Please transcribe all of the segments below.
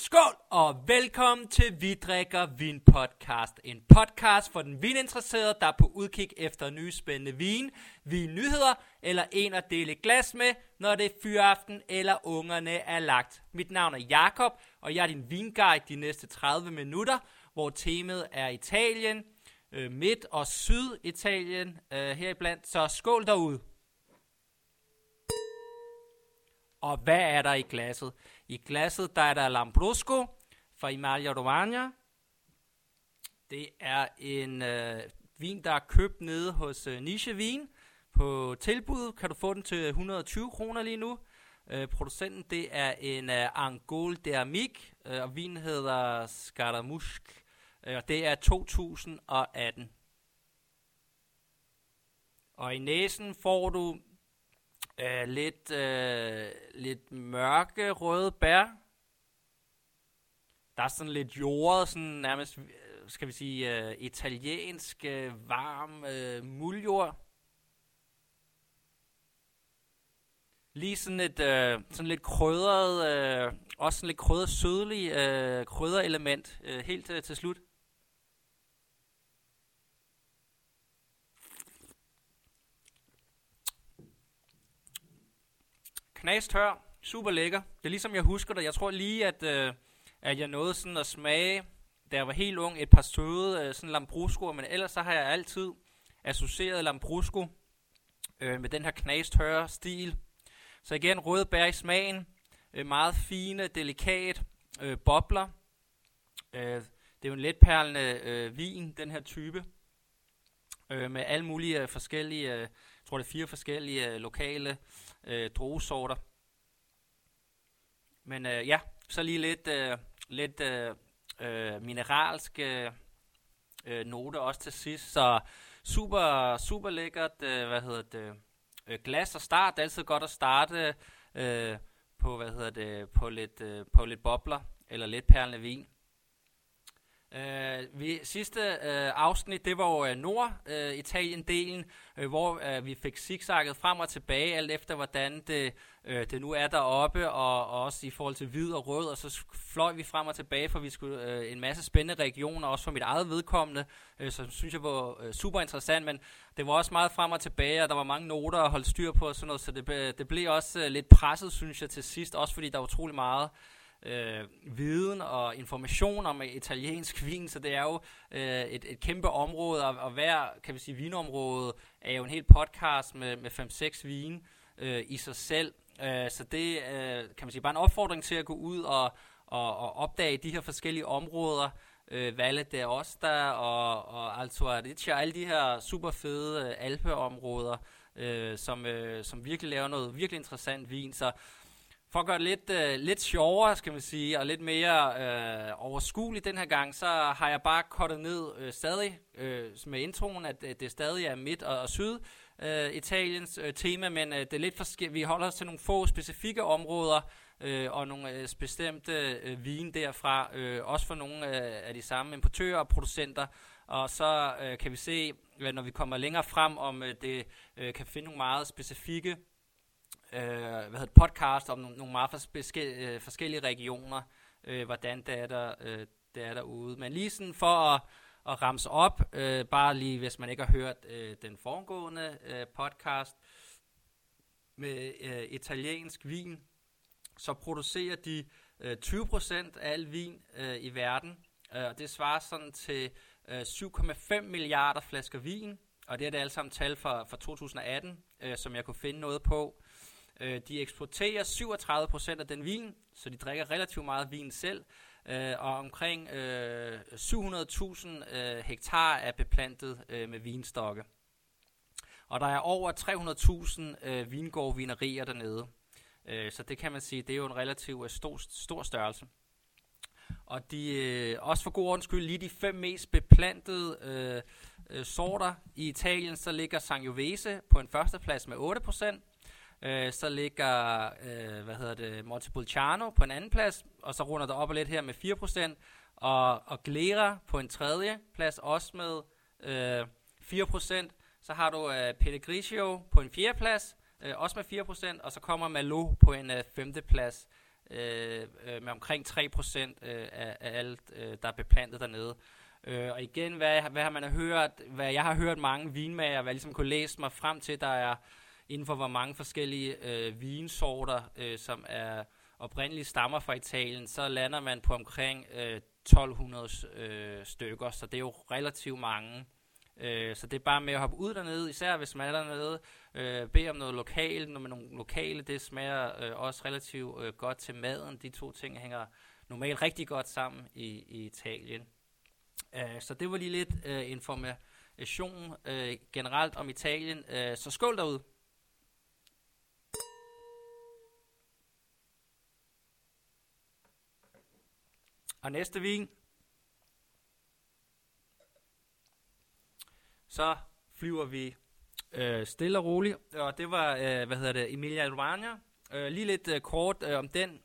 Skål og velkommen til Vi drikker vin podcast. En podcast for den vininteresserede, der er på udkig efter nye spændende vin, vinnyheder eller en at dele glas med, når det er fyraften eller ungerne er lagt. Mit navn er Jakob og jeg er din vinguide de næste 30 minutter, hvor temaet er Italien, øh, Midt- og Syditalien øh, heriblandt. Så skål derude. Og hvad er der i glasset? I glasset der er der Lambrusco fra Emilia Romagna. Det er en øh, vin, der er købt nede hos øh, Niche Vin. På tilbud kan du få den til 120 kroner lige nu. Øh, producenten det er en øh, Angol d'Amic, øh, og vinen hedder Scaramouche. Øh, og det er 2018. Og i næsen får du øh, lidt, øh, lidt mørke røde bær. Der er sådan lidt jordet, sådan nærmest, øh, skal vi sige, øh, italiensk, øh, varm øh, muljord. Lige sådan et øh, sådan lidt krydret, øh, også sådan lidt krydret sødlig øh, krydderelement øh, helt øh, til slut. Knastør, super lækker. Det er ligesom jeg husker det. Jeg tror lige, at, øh, at jeg nåede sådan at smage, da jeg var helt ung, et par søde øh, sådan lambrusco, men ellers så har jeg altid associeret lambrusco øh, med den her knastørre stil. Så igen, røde bær i smagen, øh, meget fine, delikat, øh, bobler. Øh, det er jo en letperlende øh, vin, den her type, øh, med alle mulige øh, forskellige, øh, tror det er fire forskellige øh, lokale øh, druesorter. Men øh, ja, så lige lidt, øh, lidt øh, øh, mineralske øh, øh, note også til sidst. Så super, super lækkert, øh, hvad hedder det, øh, glas og start. Det er altid godt at starte øh, på, hvad hedder det, på lidt, øh, på lidt bobler eller lidt perlende vin. Uh, vi, sidste uh, afsnit, det var jo uh, Nord-Italien-delen, uh, uh, hvor uh, vi fik zigzagget frem og tilbage, alt efter hvordan det, uh, det nu er deroppe, og, og også i forhold til hvid og rød, og så fløj vi frem og tilbage, for vi skulle uh, en masse spændende regioner, også for mit eget vedkommende, uh, som synes jeg var uh, super interessant, men det var også meget frem og tilbage, og der var mange noter at holde styr på og sådan noget, så det, det blev også uh, lidt presset, synes jeg, til sidst, også fordi der var utrolig meget øh, viden og information om italiensk vin, så det er jo øh, et, et kæmpe område, og, og hver, kan vi sige, vinområde er jo en helt podcast med, med 5-6 vine øh, i sig selv. Øh, så det øh, kan man sige bare en opfordring til at gå ud og, og, og opdage de her forskellige områder, øh, Valle d'Aosta og, og Alto Adige, alle de her super fede øh, alpeområder, øh, som, øh, som virkelig laver noget virkelig interessant vin. Så for at gøre det lidt, øh, lidt sjovere, skal man sige, og lidt mere øh, overskueligt den her gang, så har jeg bare kortet ned øh, stadig øh, med introen, at øh, det stadig er midt og, og syd øh, Italiens øh, tema, men øh, det er lidt forskelligt. Vi holder os til nogle få specifikke områder øh, og nogle øh, bestemte øh, vin derfra, øh, også for nogle øh, af de samme importører og producenter. Og så øh, kan vi se, når vi kommer længere frem, om øh, det øh, kan finde nogle meget specifikke øh, hvad hedder podcast om nogle, nogle meget forske, øh, forskellige regioner, øh, hvordan det er, der, øh, det er derude. Men lige sådan for at, at ramse op, øh, bare lige hvis man ikke har hørt øh, den foregående øh, podcast med øh, italiensk vin, så producerer de øh, 20% af al vin øh, i verden, øh, og det svarer sådan til øh, 7,5 milliarder flasker vin, og det er det alle sammen tal for, for 2018, øh, som jeg kunne finde noget på. Øh, de eksporterer 37% af den vin, så de drikker relativt meget vin selv, øh, og omkring øh, 700.000 øh, hektar er beplantet øh, med vinstokke. Og der er over 300.000 øh, vingårdvinerier dernede. Øh, så det kan man sige, det er jo en relativt øh, stor, stor størrelse. Og de, øh, også for god ordens skyld, lige de fem mest beplantede øh, øh, sorter i Italien, så ligger Sangiovese på en førsteplads med 8%, Øh, så ligger, øh, hvad hedder det, Montepulciano på en anden plads, og så runder der op og lidt her med 4%, og, og Glera på en tredje plads, også med øh, 4%. Så har du øh, Pellegrino på en fjerde plads, øh, også med 4%, og så kommer Malo på en øh, femte plads øh, øh med omkring 3% øh, af, af alt, øh, der er beplantet dernede. Øh, og igen, hvad, hvad har man hørt, hvad jeg har hørt mange vinmager, hvad jeg ligesom kunne læse mig frem til, der er inden for hvor mange forskellige øh, vinsorter, øh, som er oprindeligt stammer fra Italien, så lander man på omkring øh, 1200 øh, stykker, så det er jo relativt mange. Øh, så det er bare med at hoppe ud dernede, især hvis man er dernede, øh, bede om noget lokalt, når man nogle lokale, det smager øh, også relativt øh, godt til maden. De to ting hænger normalt rigtig godt sammen i, i Italien. Øh, så det var lige lidt øh, information øh, generelt om Italien. Øh, så skål derude! Og næste vin. Så flyver vi øh, stille og roligt. Og det var, øh, hvad hedder det, Emilia Romagna. Øh, lige lidt øh, kort øh, om den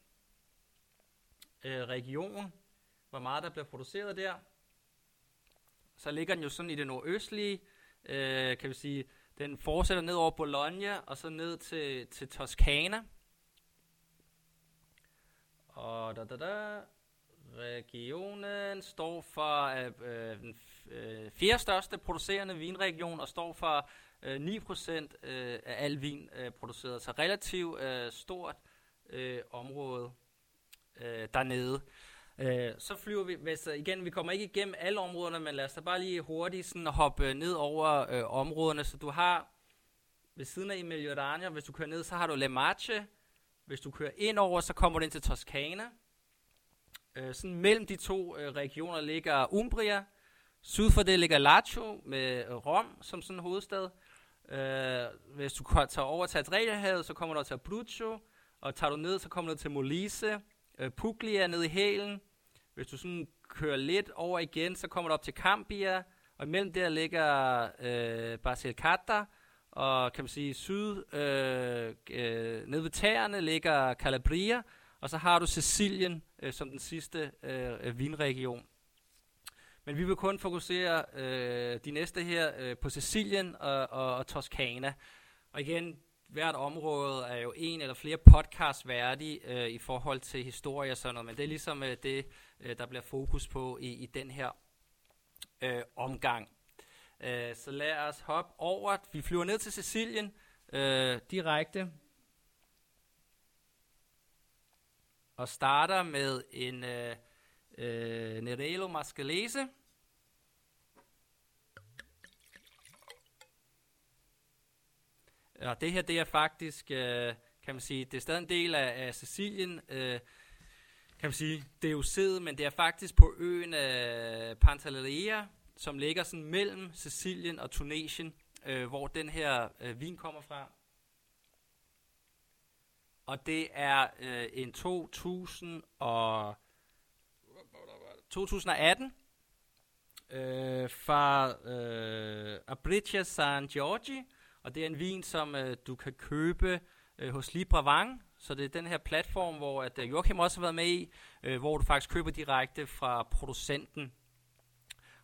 øh, region. Hvor meget der bliver produceret der. Så ligger den jo sådan i det nordøstlige, øh, kan vi sige. Den fortsætter ned over Bologna, og så ned til, til Toscana. Og da, da, da, Regionen står for øh, øh, den øh, fjerde største producerende vinregion og står for øh, 9% øh, af al vin øh, produceret. Så relativt øh, stort øh, område øh, dernede. Øh, så flyver vi, hvis, øh, igen, vi kommer ikke igennem alle områderne, men lad os da bare lige hurtigt sådan hoppe ned over øh, områderne. Så du har ved siden af Emilia Romagna, hvis du kører ned, så har du Le Marche. Hvis du kører ind over, så kommer du ind til Toscana. Øh, sådan mellem de to øh, regioner ligger Umbria. Syd for det ligger Lazio med øh, Rom som sådan en hovedstad. Øh, hvis du tager over til Adriahavet, så kommer du til Abruzzo. Og tager du ned, så kommer du til Molise. Øh, Puglia ned i hælen. Hvis du sådan kører lidt over igen, så kommer du op til Cambia. Og imellem der ligger øh, Basilicata. Og kan man sige, syd, øh, øh, nede ved tæerne ligger Calabria. Og så har du Sicilien øh, som den sidste øh, øh, vinregion. Men vi vil kun fokusere øh, de næste her øh, på Sicilien og, og, og Toskana. Og igen, hvert område er jo en eller flere podcast værdige øh, i forhold til historie og sådan noget, men det er ligesom øh, det, øh, der bliver fokus på i, i den her øh, omgang. Øh, så lad os hoppe over. Vi flyver ned til Sicilien øh, direkte. Og starter med en øh, øh, Nerello Mascalese. Og det her, det er faktisk, øh, kan man sige, det er stadig en del af, af Sicilien, øh, kan man sige, det er jo siddet, men det er faktisk på øen øh, Pantelleria, som ligger sådan mellem Sicilien og Tunesien, øh, hvor den her øh, vin kommer fra og det er øh, en 2000 og 2018 øh, fra øh, Abritia San Giorgi, og det er en vin, som øh, du kan købe øh, hos Libravang, så det er den her platform, hvor at, øh, Joachim også har været med i, øh, hvor du faktisk køber direkte fra producenten.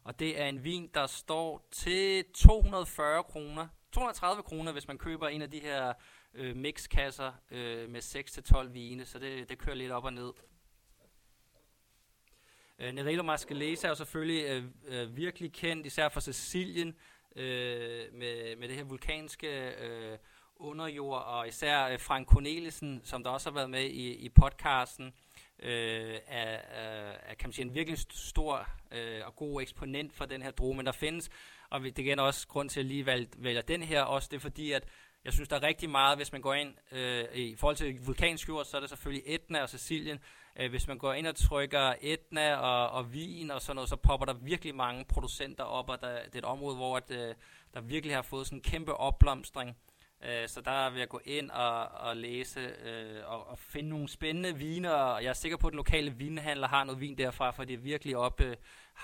Og det er en vin, der står til 240 kroner, 230 kroner, hvis man køber en af de her øh, mixkasser øh, med 6-12 vine, så det, det kører lidt op og ned. Øh, Nerello Mascalese er jo selvfølgelig øh, øh, virkelig kendt, især for Sicilien, øh, med, med det her vulkanske øh, underjord, og især øh, Frank Cornelissen, som der også har været med i, i podcasten, øh, er, er, er kan man sige, en virkelig stor øh, og god eksponent for den her drue, men der findes, og det er også grund til at lige valg, vælger den her, også det er fordi, at jeg synes, der er rigtig meget, hvis man går ind øh, i forhold til vulkansk jord, så er det selvfølgelig Etna og Sicilien. Øh, hvis man går ind og trykker Etna og, og Wien og sådan noget, så popper der virkelig mange producenter op, og der, det er et område, hvor at, øh, der virkelig har fået sådan en kæmpe opblomstring. Øh, så der vil jeg gå ind og, og læse øh, og, og finde nogle spændende viner, og jeg er sikker på, at den lokale vinhandler har noget vin derfra, for det er virkelig op, øh,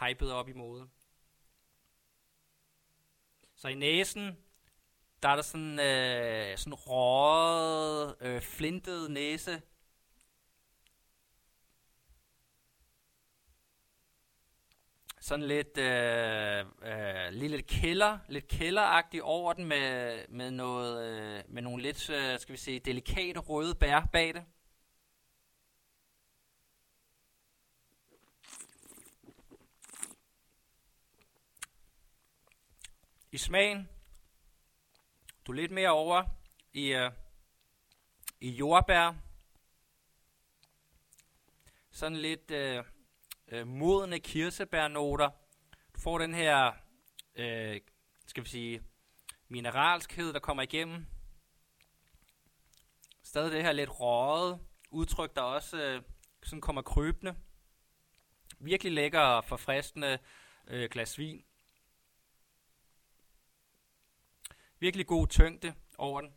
hypet op i mode. Så i næsen, der er der sådan, øh, sådan røget, øh, flintet næse. Sådan lidt, øh, øh, lige lidt kælder, lidt kælderagtigt over den med, med, noget, øh, med nogle lidt, øh, skal vi sige, delikate røde bær bag det. I smagen. Du er lidt mere over i, øh, i jordbær. Sådan lidt øh, øh, modne kirsebærnoter. Du får den her, øh, skal vi sige, mineralskhed, der kommer igennem. Stadig det her lidt røget udtryk, der også øh, sådan kommer krybende. Virkelig lækker og forfriskende øh, glas vin. Virkelig god tyngde over den.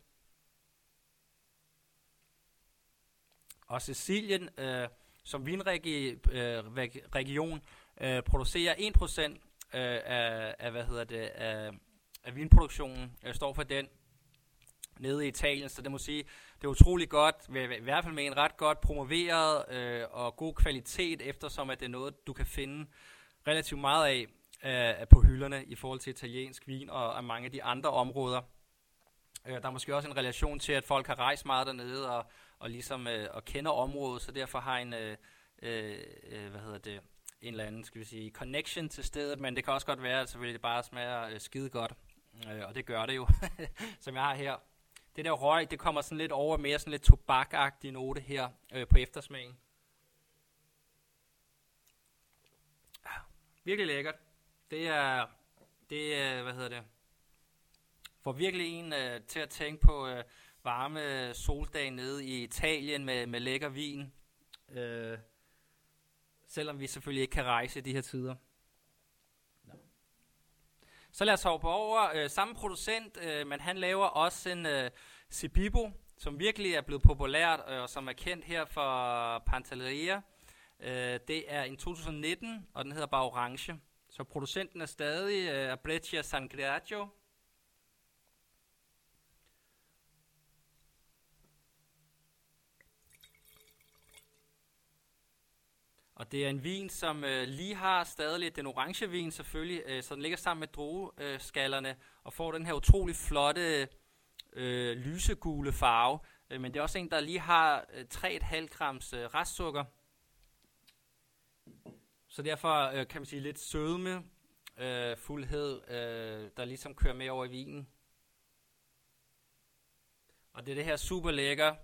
Og Sicilien øh, som vinregion øh, øh, producerer 1% øh, af, af, hvad hedder det, af, af vinproduktionen, øh, står for den nede i Italien, så det må sige, det er utrolig godt, i hvert fald med en ret godt promoveret øh, og god kvalitet, eftersom at det er noget, du kan finde relativt meget af øh, på hylderne i forhold til italiensk vin og, og mange af de andre områder. Øh, der er måske også en relation til, at folk har rejst meget dernede og, og ligesom øh, og kender området, så derfor har en øh, øh, øh hvad hedder det, en eller anden, skal vi sige, connection til stedet, men det kan også godt være, at selvfølgelig det bare smager øh, skide godt, øh, og det gør det jo, som jeg har her. Det der røg, det kommer sådan lidt over mere sådan lidt tobakagtig note her øh, på eftersmagen. Ah, virkelig lækkert. Det er, det er, hvad hedder det, får virkelig en øh, til at tænke på øh, varme soldage nede i Italien med, med lækker vin. Øh, selvom vi selvfølgelig ikke kan rejse i de her tider. Så lad os hoppe over. Øh, samme producent, øh, men han laver også en øh, Sibibo, som virkelig er blevet populært, øh, og som er kendt her for Pantelleria. Øh, det er en 2019, og den hedder bare Orange. Så producenten er stadig øh, Abreccia San Creaggio. Og det er en vin, som øh, lige har stadig lidt den orange vin selvfølgelig, øh, så den ligger sammen med drueskallerne og får den her utrolig flotte øh, lysegule farve. Øh, men det er også en, der lige har øh, 3,5 grams øh, restsukker. Så derfor øh, kan man sige lidt sødme, øh, fuldhed, øh, der ligesom kører med over i vinen. Og det er det her super lækker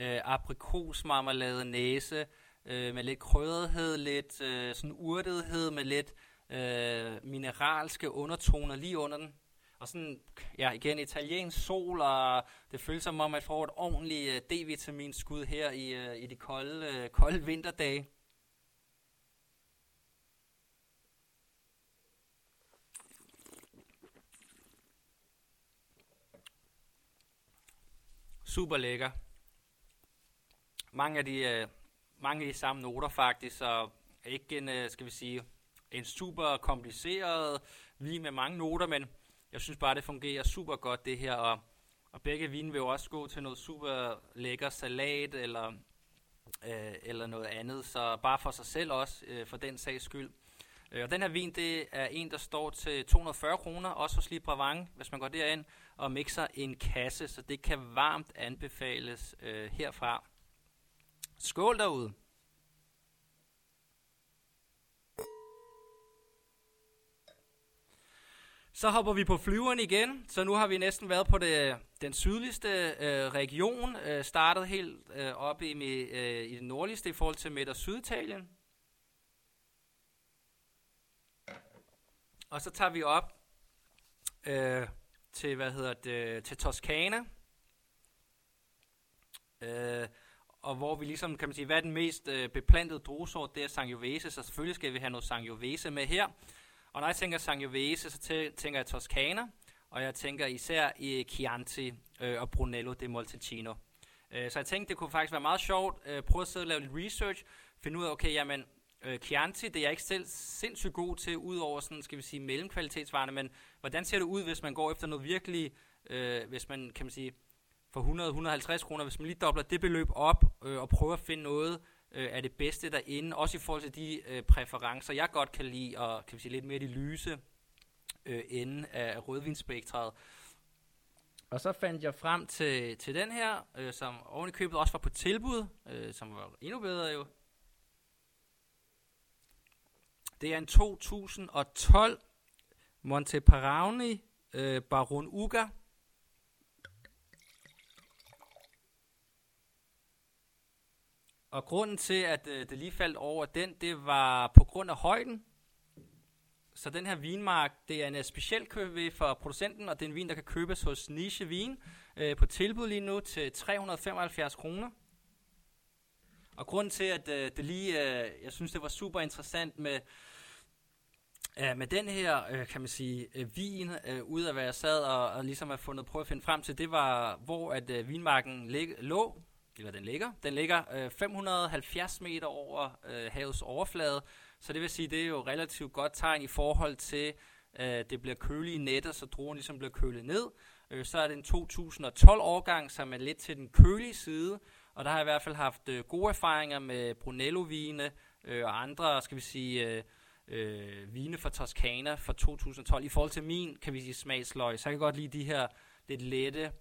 øh, aprikosmarmelade næse, øh, med lidt krydderhed, lidt øh, sådan urtethed, med lidt øh, mineralske undertoner lige under den. Og sådan, ja, igen, italiensk sol, og det føles som om, at får et ordentligt uh, D-vitaminskud her i, øh, i de kolde, uh, kolde vinterdage. Super lækker. Mange af de, øh, mange af de samme noter faktisk, og ikke en, øh, skal vi sige, en super kompliceret vin med mange noter, men jeg synes bare, det fungerer super godt det her, og, og begge vine vil jo også gå til noget super lækker salat, eller, øh, eller noget andet, så bare for sig selv også, øh, for den sags skyld. Øh, og den her vin, det er en, der står til 240 kroner, også hos Libravang, hvis man går derind og mixer en kasse, så det kan varmt anbefales øh, herfra. Skål derude! Så hopper vi på flyveren igen, så nu har vi næsten været på det, den sydligste øh, region, øh, startet helt øh, oppe i, øh, i det nordligste i forhold til Midt- og Syditalien. Og så tager vi op øh, til, hvad hedder det, til Toskana. Øh, og hvor vi ligesom, kan man sige, hvad er den mest øh, beplantede druesort, det er Sangiovese, så selvfølgelig skal vi have noget Sangiovese med her. Og når jeg tænker Sangiovese, så tænker jeg Toscana, og jeg tænker især i Chianti øh, og Brunello di Montalcino. Øh, så jeg tænkte, det kunne faktisk være meget sjovt. Øh, prøve at sidde og lave lidt research, finde ud af, okay, jamen, øh, Chianti, det er jeg ikke selv sindssygt god til, udover sådan, skal vi sige, mellemkvalitetsvarerne, men hvordan ser det ud, hvis man går efter noget virkelig, øh, hvis man, kan man sige, for 100-150 kroner, hvis man lige dobler det beløb op, øh, og prøver at finde noget, øh, er det bedste derinde, også i forhold til de øh, præferencer, jeg godt kan lide, og kan vi sige lidt mere de lyse øh, ende af rødvinspektret. Og så fandt jeg frem til, til den her, øh, som oven i købet også var på tilbud, øh, som var endnu bedre jo. Det er en 2012 Monteparani øh, Baron Uga. Og grunden til, at øh, det lige faldt over den, det var på grund af højden. Så den her vinmark, det er en speciel køb for producenten, og det er en vin, der kan købes hos Niche Vin øh, på tilbud lige nu til 375 kroner. Og grunden til, at øh, det lige, øh, jeg synes, det var super interessant med, øh, med den her, øh, kan man sige, øh, vin, øh, ud af hvad jeg sad og, og ligesom har fundet prøve at finde frem til, det var, hvor at øh, vinmarken lig, lå, eller den ligger. Den ligger øh, 570 meter over øh, havets overflade, så det vil sige, det er jo relativt godt tegn i forhold til, øh, det bliver kølige nætter, så druen ligesom bliver kølet ned. Øh, så er det en 2012 årgang, som er lidt til den kølige side, og der har jeg i hvert fald haft øh, gode erfaringer med Brunello-vine øh, og andre, skal vi sige, øh, øh, vine fra Toscana fra 2012. I forhold til min, kan vi sige, smagsløg, så jeg kan godt lide de her lidt lette,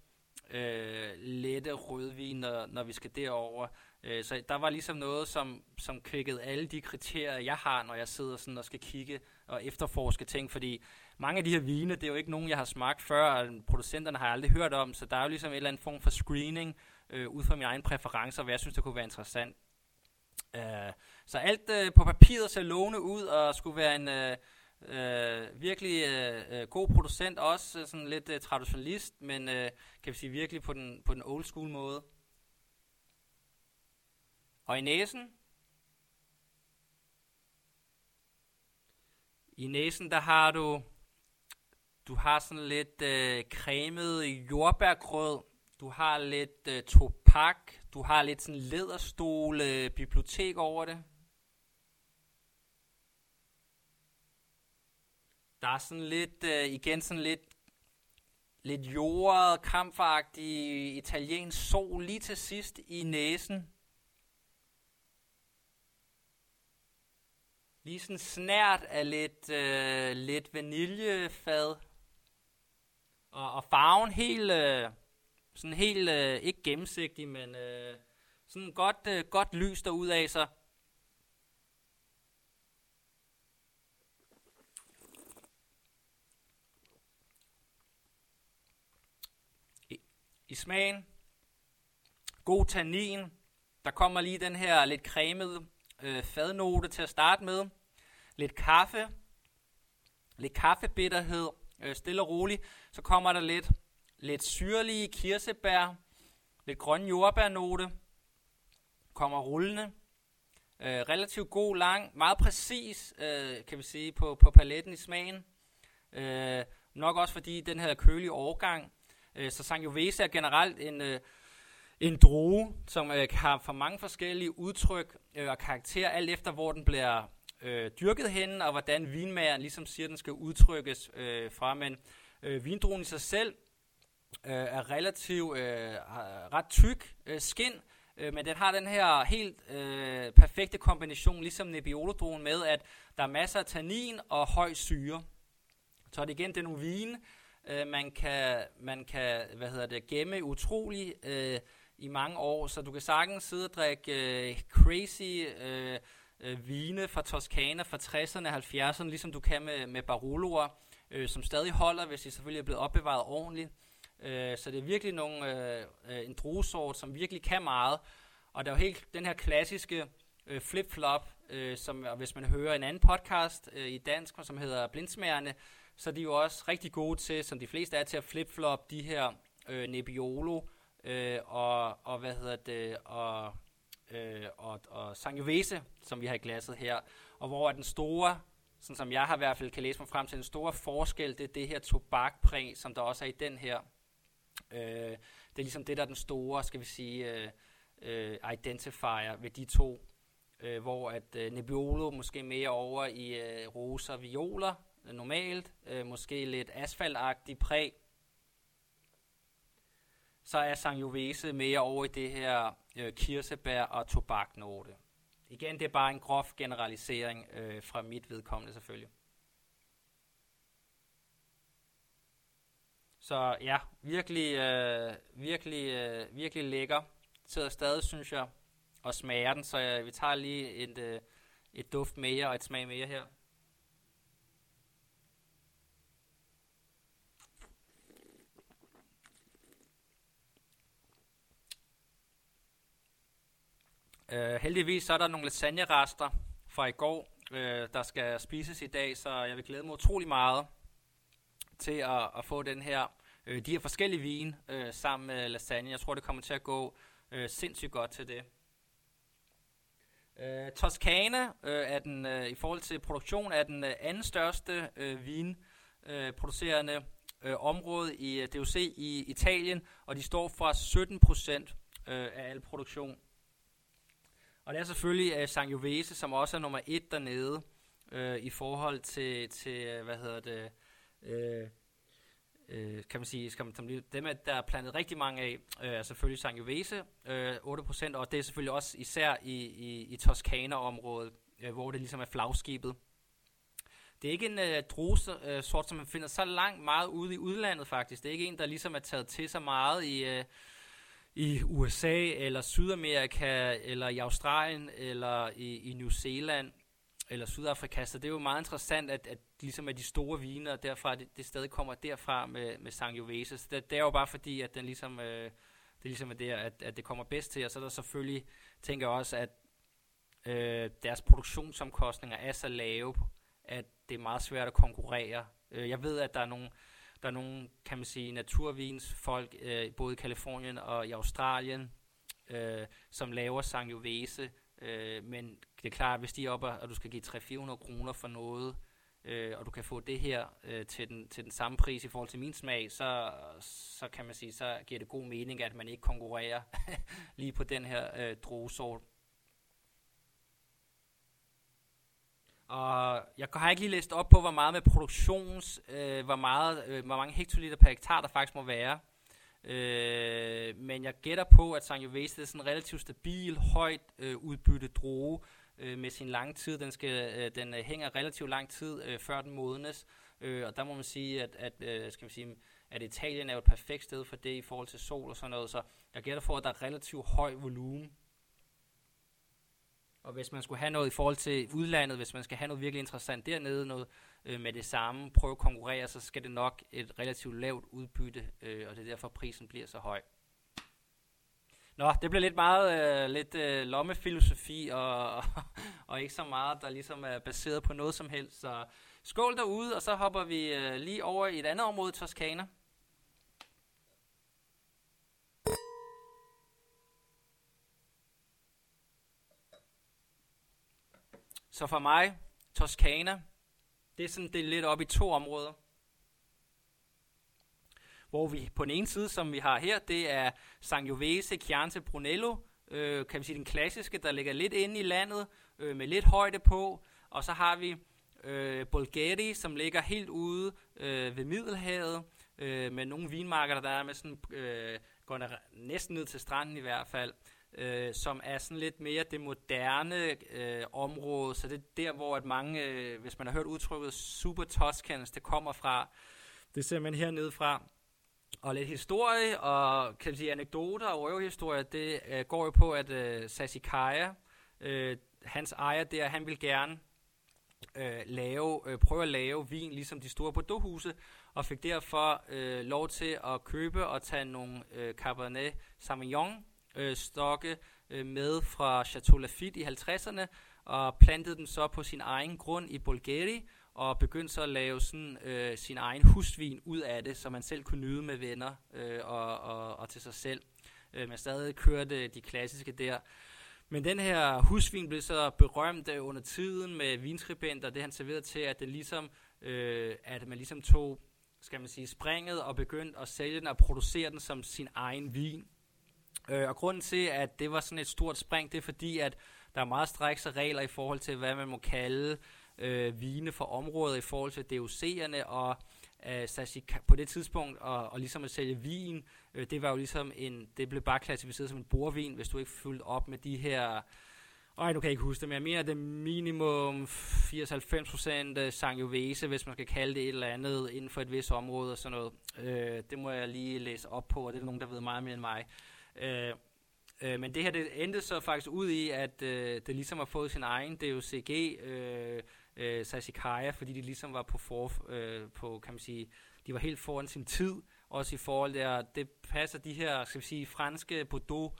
øh, lette rødvin, når, når vi skal derover. Øh, så der var ligesom noget, som, som kvikkede alle de kriterier, jeg har, når jeg sidder sådan og skal kigge og efterforske ting, fordi mange af de her vine, det er jo ikke nogen, jeg har smagt før, og producenterne har jeg aldrig hørt om, så der er jo ligesom en eller anden form for screening, øh, ud fra mine egne præferencer, hvad jeg synes, det kunne være interessant. Øh, så alt øh, på papiret ser lovende ud, og skulle være en øh, øh, virkelig øh, øh god producent, også øh, sådan lidt øh, traditionalist, men øh, kan vi sige virkelig på den, på den old school måde. Og i næsen, i næsen der har du, du har sådan lidt øh, cremet jordbærgrød, du har lidt øh, topak, du har lidt sådan læderstole bibliotek over det. Der er sådan lidt, øh, igen sådan lidt, lidt jordet, kampagtig italiensk sol lige til sidst i næsen. Lige sådan snært af lidt, øh, lidt vaniljefad. Og, og farven helt, øh, sådan helt, øh, ikke gennemsigtig, men øh, sådan godt, øh, godt lys der ud af sig. I, I smagen, god tannin, der kommer lige den her lidt cremede øh, fadnote til at starte med. Lidt kaffe, lidt kaffebitterhed, øh, stille og roligt. Så kommer der lidt lidt syrlige kirsebær, lidt grøn jordbærnote, kommer rullende. Øh, relativt god, lang, meget præcis, øh, kan vi sige, på, på paletten i smagen. Øh, nok også fordi den her kølige årgang. Øh, så Sangiovese er generelt en, øh, en droge, som øh, har for mange forskellige udtryk øh, og karakterer, alt efter hvor den bliver øh, dyrket henne, og hvordan vinmageren ligesom siger, den skal udtrykkes øh, fra. Men øh, vindruen i sig selv øh, er relativt øh, ret tyk øh, skin, øh, men den har den her helt øh, perfekte kombination, ligesom nebbiolo med, at der er masser af tannin og høj syre. Så det igen, det er nogle vine, øh, man kan, man kan hvad hedder det, gemme utrolig øh, i mange år, så du kan sagtens sidde og drikke øh, crazy øh, øh, vine fra Toskana fra 60'erne og 70'erne, ligesom du kan med, med Baroloer, øh, som stadig holder, hvis de selvfølgelig er blevet opbevaret ordentligt. Øh, så det er virkelig nogle, øh, øh, en druesort, som virkelig kan meget. Og der er jo helt den her klassiske øh, flip-flop, øh, som hvis man hører en anden podcast øh, i dansk, som hedder Blindsmærende, så er de jo også rigtig gode til, som de fleste er, til at flip-flop de her øh, Nebbiolo øh, og, og hvad hedder det, og, øh, og, og Sangiovese, som vi har i glasset her. Og hvor er den store, sådan som jeg har i hvert fald kan læse mig frem til, en stor forskel, det er det her tobakpræg, som der også er i den her. Øh, det er ligesom det, der er den store, skal vi sige, øh, øh, identifier ved de to, øh, hvor at øh, Nebbiolo måske mere over i øh, roser og violer øh, normalt, øh, måske lidt asfaltagtig præg, så er Sangiovese mere over i det her øh, kirsebær og tobaknote. Igen, det er bare en grov generalisering øh, fra mit vedkommende selvfølgelig. Så ja, virkelig, øh, virkelig, øh, virkelig lækker. Sidder stadig, synes jeg, og smager den, så øh, vi tager lige et, øh, et duft mere og et smag mere her. Øh, uh, heldigvis så er der nogle lasagne-rester fra i går, uh, der skal spises i dag, så jeg vil glæde mig utrolig meget til at, at få den her øh, de her forskellige vin øh, sammen med lasagne. Jeg tror, det kommer til at gå øh, sindssygt godt til det. Øh, Toscana øh, er den, øh, i forhold til produktion, er den øh, anden største øh, vinproducerende øh, øh, område i øh, DOC i Italien, og de står for 17 procent øh, af al produktion. Og det er selvfølgelig øh, Sangiovese, som også er nummer et dernede øh, i forhold til, til øh, hvad hedder det, øh, øh, kan man sige, skal man, dem der er plantet rigtig mange af, øh, er selvfølgelig Sangiovese, øh, 8%, og det er selvfølgelig også især i, i, i Toskana-området, øh, hvor det ligesom er flagskibet. Det er ikke en øh, druse øh, sort, som man finder så langt meget ude i udlandet faktisk. Det er ikke en, der ligesom er taget til så meget i, øh, i USA, eller Sydamerika, eller i Australien, eller i, i New Zealand, eller Sydafrika. Så det er jo meget interessant, at, at ligesom at de store viner derfra, det, det stadig kommer derfra med, med Sangiovese. Så det, det er jo bare fordi, at den ligesom, øh, det ligesom er der, at, at det kommer bedst til. Og så er der selvfølgelig, tænker jeg også, at øh, deres produktionsomkostninger er så lave, at det er meget svært at konkurrere. Øh, jeg ved, at der er nogle der er nogle, kan man sige, naturvinsfolk, øh, både i Kalifornien og i Australien, øh, som laver Sangiovese, øh, men det er klart, at hvis de er oppe, og du skal give 300-400 kroner for noget, øh, og du kan få det her øh, til, den, til den samme pris i forhold til min smag, så, så kan man sige, så giver det god mening, at man ikke konkurrerer lige på den her øh, druesort. Og jeg har ikke lige læst op på, hvor meget med produktions, øh, hvor, meget, øh, hvor mange hektoliter per hektar der faktisk må være. Øh, men jeg gætter på, at Sangiovese er sådan en relativt stabil, højt øh, udbytte droge øh, med sin lange tid. Den, skal, øh, den øh, hænger relativt lang tid, øh, før den modnes. Øh, og der må man sige, at, at, øh, skal man sige, at Italien er jo et perfekt sted for det i forhold til sol og sådan noget. Så jeg gætter for, at der er relativt høj volumen og hvis man skulle have noget i forhold til udlandet, hvis man skal have noget virkelig interessant dernede, noget øh, med det samme, prøve at konkurrere, så skal det nok et relativt lavt udbytte, øh, og det er derfor prisen bliver så høj. Nå, det bliver lidt meget øh, lidt øh, lommefilosofi, og, og, og ikke så meget, der ligesom er baseret på noget som helst. Så skål derude, og så hopper vi øh, lige over i et andet område, Toskana. Så for mig, Toskana, det er sådan det er lidt op i to områder. Hvor vi på den ene side, som vi har her, det er Sangiovese Chianti Brunello, øh, kan vi sige den klassiske, der ligger lidt inde i landet, øh, med lidt højde på. Og så har vi øh, Bulgari, som ligger helt ude øh, ved Middelhavet, øh, med nogle vinmarker, der er med sådan, øh, går næsten ned til stranden i hvert fald øh, som er sådan lidt mere det moderne øh, område. Så det er der, hvor at mange, øh, hvis man har hørt udtrykket Super Toscans, det kommer fra. Det ser man hernede fra. Og lidt historie og kan sige anekdoter og røvehistorier, det øh, går jo på, at øh, Sasikaya, øh, hans ejer der, han vil gerne øh, lave, øh, prøve at lave vin ligesom de store Bordeaux-huse, og fik derfor øh, lov til at købe og tage nogle øh, Cabernet Sauvignon øh, stokke øh, med fra Chateau Lafite i 50'erne, og plantede dem så på sin egen grund i Bulgari, og begyndte så at lave sådan, øh, sin egen husvin ud af det, så man selv kunne nyde med venner øh, og, og, og til sig selv. Øh, man stadig kørte øh, de klassiske der. Men den her husvin blev så berømt øh, under tiden med vinskribenter, det han serverede til, at, det ligesom, øh, at man ligesom tog skal man sige, springet og begyndte at sælge den og producere den som sin egen vin. Øh, og grunden til, at det var sådan et stort spring, det er fordi, at der er meget strikse regler i forhold til, hvad man må kalde øh, Øh, vine for området i forhold til DOC'erne, og øh, på det tidspunkt, og, og ligesom at sælge vin, øh, det var jo ligesom en, det blev bare klassificeret som en borvin, hvis du ikke fyldte op med de her, ej, nu kan jeg ikke huske det, men jeg mener, det er minimum 80-90% øh, Sangiovese, hvis man skal kalde det et eller andet inden for et vis område og sådan noget. Øh, det må jeg lige læse op på, og det er der nogen, der ved meget mere end mig. Øh, øh, men det her det endte så faktisk ud i, at øh, det ligesom har fået sin egen DOCG, øh, øh, Sasikaya, fordi de ligesom var på, for, øh, på, kan man sige, de var helt foran sin tid, også i forhold til, der, det passer de her, skal vi sige, franske Bordeaux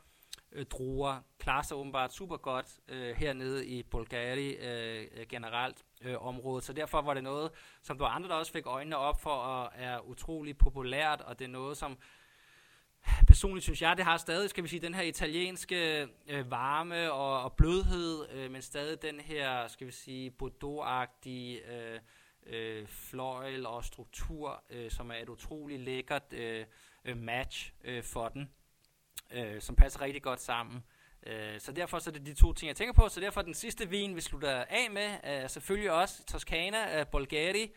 øh, druer klarer sig åbenbart super godt øh, hernede i Bulgari øh, generelt øh, området. Så derfor var det noget, som du andre der også fik øjnene op for, og er utrolig populært, og det er noget, som personligt synes jeg, det har stadig, skal vi sige, den her italienske øh, varme og, og blødhed, øh, men stadig den her, skal vi sige, Bordeaux-agtige øh, øh, fløjl og struktur, øh, som er et utrolig lækkert øh, øh match øh, for den, øh, som passer rigtig godt sammen. Øh, så derfor så er det de to ting, jeg tænker på. Så derfor den sidste vin, vi slutter af med, er selvfølgelig også Toscana øh, af Bulgari,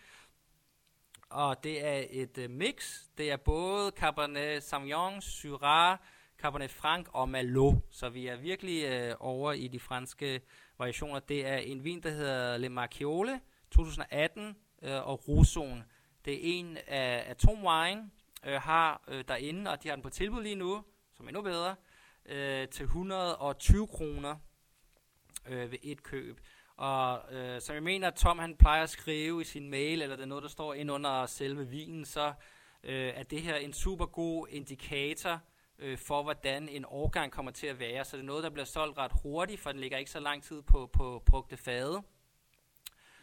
og det er et øh, mix. Det er både Cabernet Sauvignon, Syrah, Cabernet Franc og Malo. Så vi er virkelig øh, over i de franske variationer. Det er en vin, der hedder Le Marchiole 2018 øh, og Rousson. Det er en af Atom Wine øh, har øh, derinde, og de har den på tilbud lige nu, som er endnu bedre, øh, til 120 kroner øh, ved et køb. Og øh, som jeg mener, at Tom han plejer at skrive i sin mail, eller det er noget, der står ind under selve vinen, så øh, er det her en super god indikator øh, for, hvordan en årgang kommer til at være. Så det er noget, der bliver solgt ret hurtigt, for den ligger ikke så lang tid på, på brugte fade.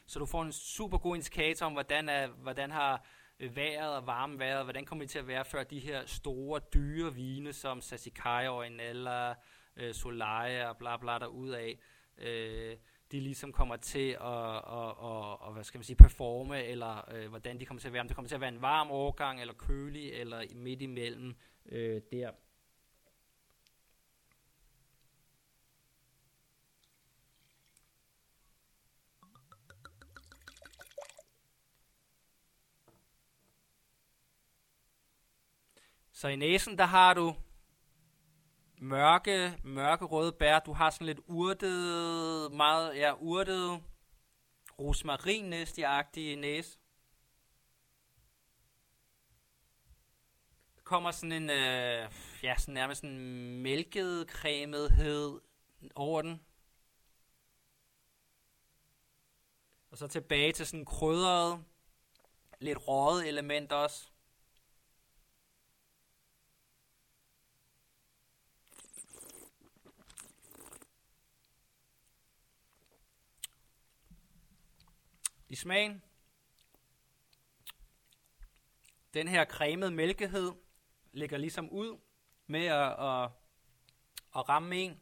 Så du får en super god indikator om, hvordan, er, hvordan har øh, vejret og varmen været, hvordan kommer det til at være, før de her store, dyre vine, som Sassicaia, Orinella, øh, Solaya og bla bla derudad, Øh, de ligesom kommer til at, at, at, at hvad skal man sige, performe, eller øh, hvordan de kommer til at være. Om det kommer til at være en varm overgang, eller kølig, eller midt imellem øh, der. Så i næsen, der har du mørke, mørke røde bær. Du har sådan lidt urtet, meget, ja, urtet, rosmarin agtige næse. Kommer sådan en, øh, ja, sådan nærmest en mælket cremethed over den. Og så tilbage til sådan krydret, lidt røget element også. I smagen. Den her cremede mælkehed ligger ligesom ud med at, at, at ramme en.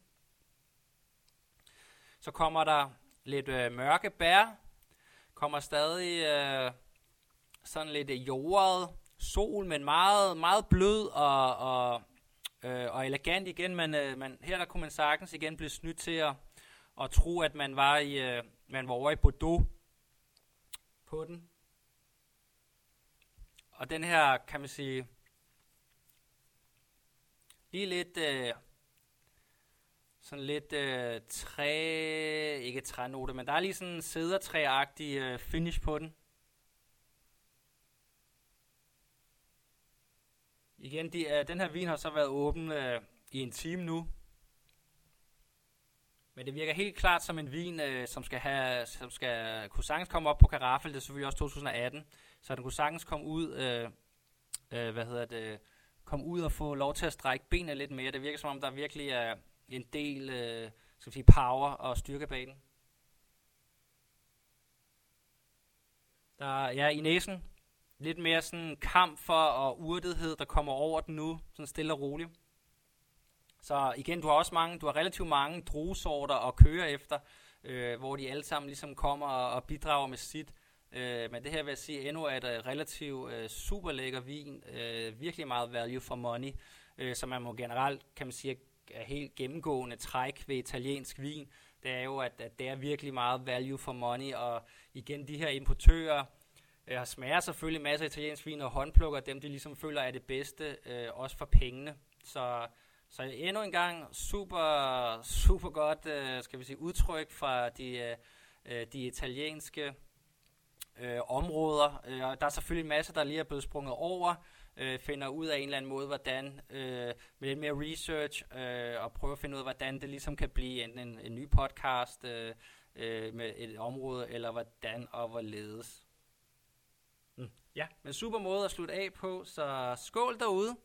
Så kommer der lidt øh, mørke bær. Kommer stadig øh, sådan lidt øh, jordet sol, men meget, meget blød og, og, øh, og elegant igen. Men, øh, man, her der kunne man sagtens igen blive snydt til at, at tro, at man var, i, øh, man var over i Bordeaux på den. Og den her, kan man sige, lige lidt, øh, sådan lidt øh, træ, ikke trænote, men der er lige sådan en sædertræagtig øh, finish på den. Igen, de, øh, den her vin har så været åben øh, i en time nu, men det virker helt klart som en vin, øh, som skal have, som skal kunne sagtens komme op på karaffel. Det er selvfølgelig også 2018, så den kunne sagtens komme ud, øh, øh, hvad hedder det, komme ud og få lov til at strække benene lidt mere. Det virker som om der virkelig er en del, øh, skal sige, power og styrke bag den. Der er ja, i næsen lidt mere sådan kamp for og urtethed, der kommer over den nu, sådan stille og roligt. Så igen, du har også mange, du har relativt mange druesorter at køre efter, øh, hvor de alle sammen ligesom kommer og, og bidrager med sit. Øh, men det her vil jeg sige endnu er et øh, relativt øh, super lækker vin, øh, virkelig meget value for money, øh, som man må generelt, kan man sige, er helt gennemgående træk ved italiensk vin. Det er jo, at, at det er virkelig meget value for money, og igen, de her importører, øh, smager selvfølgelig masser af italiensk vin og håndplukker dem, de ligesom føler er det bedste, øh, også for pengene. Så så endnu en gang super, super godt, øh, skal vi sige, udtryk fra de, øh, øh de italienske øh, områder. Øh, der er selvfølgelig en masse, der lige er blevet sprunget over, øh, finder ud af en eller anden måde, hvordan øh, med lidt mere research, øh, og prøve at finde ud af, hvordan det ligesom kan blive enten en, en ny podcast øh, øh, med et område, eller hvordan og hvorledes. Mm. Ja, men super måde at slutte af på, så skål derude.